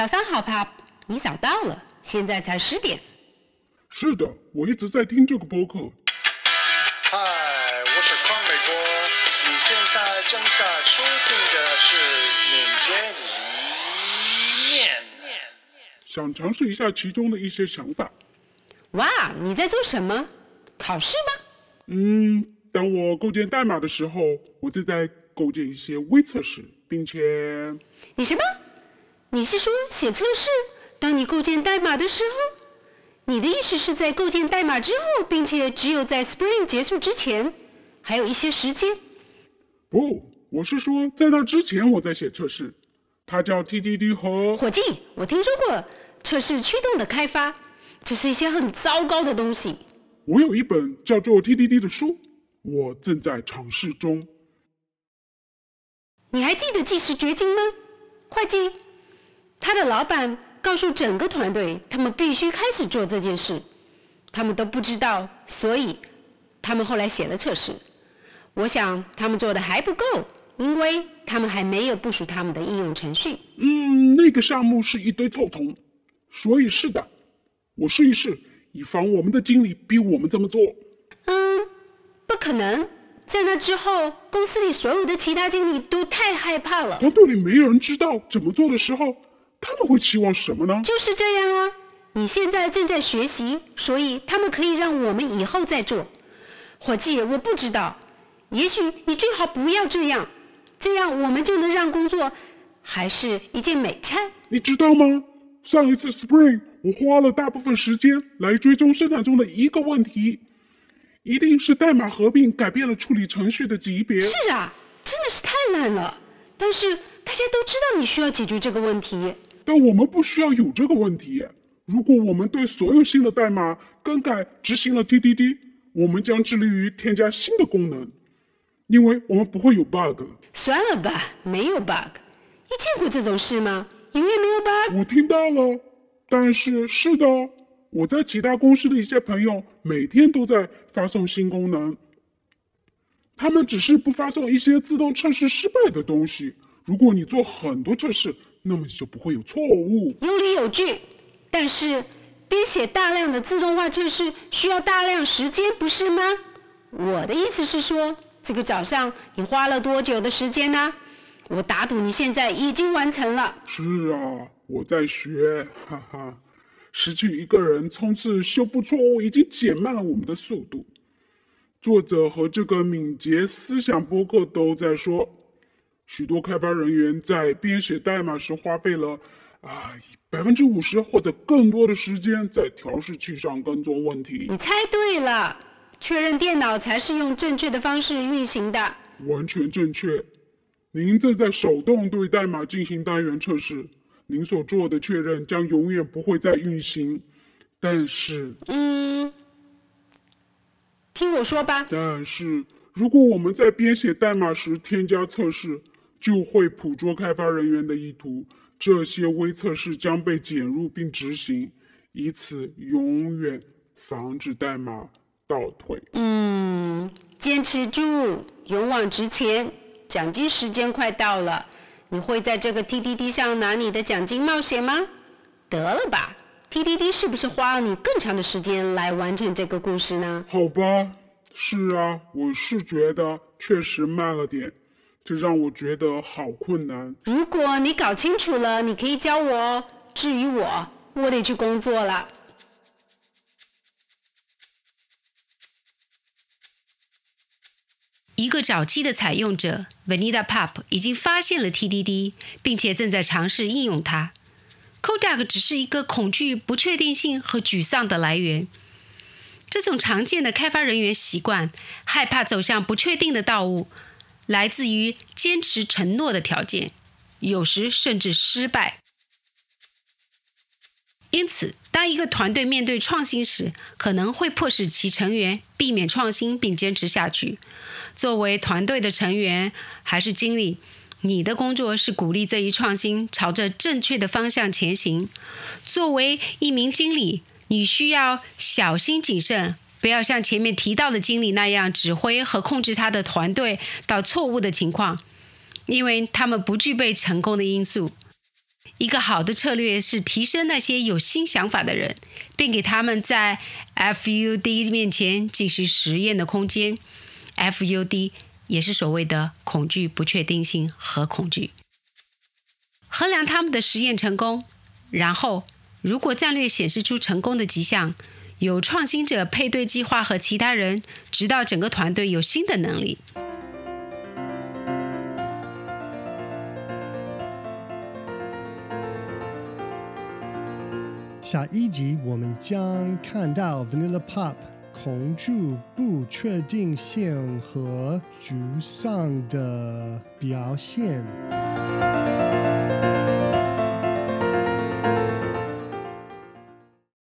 早上好，Pop，你早到了，现在才十点。是的，我一直在听这个播客。嗨，我是康美国，你现在正在收听的是民间一面。想尝试一下其中的一些想法。哇，你在做什么？考试吗？嗯，当我构建代码的时候，我正在构建一些微测试，并且你什么？你是说写测试？当你构建代码的时候？你的意思是在构建代码之后，并且只有在 Spring 结束之前，还有一些时间？不，我是说在那之前我在写测试。它叫 TDD 和伙计，我听说过测试驱动的开发，这是一些很糟糕的东西。我有一本叫做 TDD 的书，我正在尝试中。你还记得计时掘金吗？会计，他的老板告诉整个团队，他们必须开始做这件事。他们都不知道，所以他们后来写了测试。我想他们做的还不够，因为他们还没有部署他们的应用程序。嗯，那个项目是一堆臭虫，所以是的，我试一试，以防我们的经理逼我们这么做。嗯，不可能。在那之后，公司里所有的其他经理都太害怕了。团队里没有人知道怎么做的时候，他们会期望什么呢？就是这样啊！你现在正在学习，所以他们可以让我们以后再做。伙计，我不知道，也许你最好不要这样，这样我们就能让工作还是一件美差。你知道吗？上一次 Spring，我花了大部分时间来追踪生产中的一个问题，一定是代码合并改变了处理程序的级别。是啊，真的是太烂了。但是大家都知道你需要解决这个问题。但我们不需要有这个问题。如果我们对所有新的代码更改执行了 TDD，我们将致力于添加新的功能，因为我们不会有 bug 了。算了吧，没有 bug。你见过这种事吗？永远没有 bug。我听到了，但是是的，我在其他公司的一些朋友每天都在发送新功能，他们只是不发送一些自动测试失败的东西。如果你做很多测试，那么你就不会有错误。有理有据，但是编写大量的自动化测试需要大量时间，不是吗？我的意思是说，这个早上你花了多久的时间呢？我打赌你现在已经完成了。是啊，我在学，哈哈。失去一个人冲刺修复错误，已经减慢了我们的速度。作者和这个敏捷思想播客都在说，许多开发人员在编写代码时花费了啊百分之五十或者更多的时间在调试器上跟踪问题。你猜对了，确认电脑才是用正确的方式运行的。完全正确。您正在手动对代码进行单元测试，您所做的确认将永远不会再运行。但是，嗯，听我说吧。但是，如果我们在编写代码时添加测试，就会捕捉开发人员的意图，这些微测试将被剪入并执行，以此永远防止代码倒退。嗯，坚持住，勇往直前。奖金时间快到了，你会在这个 TDD 上拿你的奖金冒险吗？得了吧，TDD 是不是花了你更长的时间来完成这个故事呢？好吧，是啊，我是觉得确实慢了点，这让我觉得好困难。如果你搞清楚了，你可以教我哦。至于我，我得去工作了。一个早期的采用者 Vanita Pop 已经发现了 TDD，并且正在尝试应用它。Kodak 只是一个恐惧不确定性和沮丧的来源。这种常见的开发人员习惯，害怕走向不确定的道路，来自于坚持承诺的条件，有时甚至失败。因此，当一个团队面对创新时，可能会迫使其成员避免创新并坚持下去。作为团队的成员还是经理，你的工作是鼓励这一创新朝着正确的方向前行。作为一名经理，你需要小心谨慎，不要像前面提到的经理那样指挥和控制他的团队到错误的情况，因为他们不具备成功的因素。一个好的策略是提升那些有新想法的人，并给他们在 FUD 面前进行实验的空间。FUD 也是所谓的恐惧、不确定性和恐惧。衡量他们的实验成功，然后如果战略显示出成功的迹象，有创新者配对计划和其他人，直到整个团队有新的能力。下一集我们将看到 Vanilla Pop 恐惧、不确定性和沮丧的表现。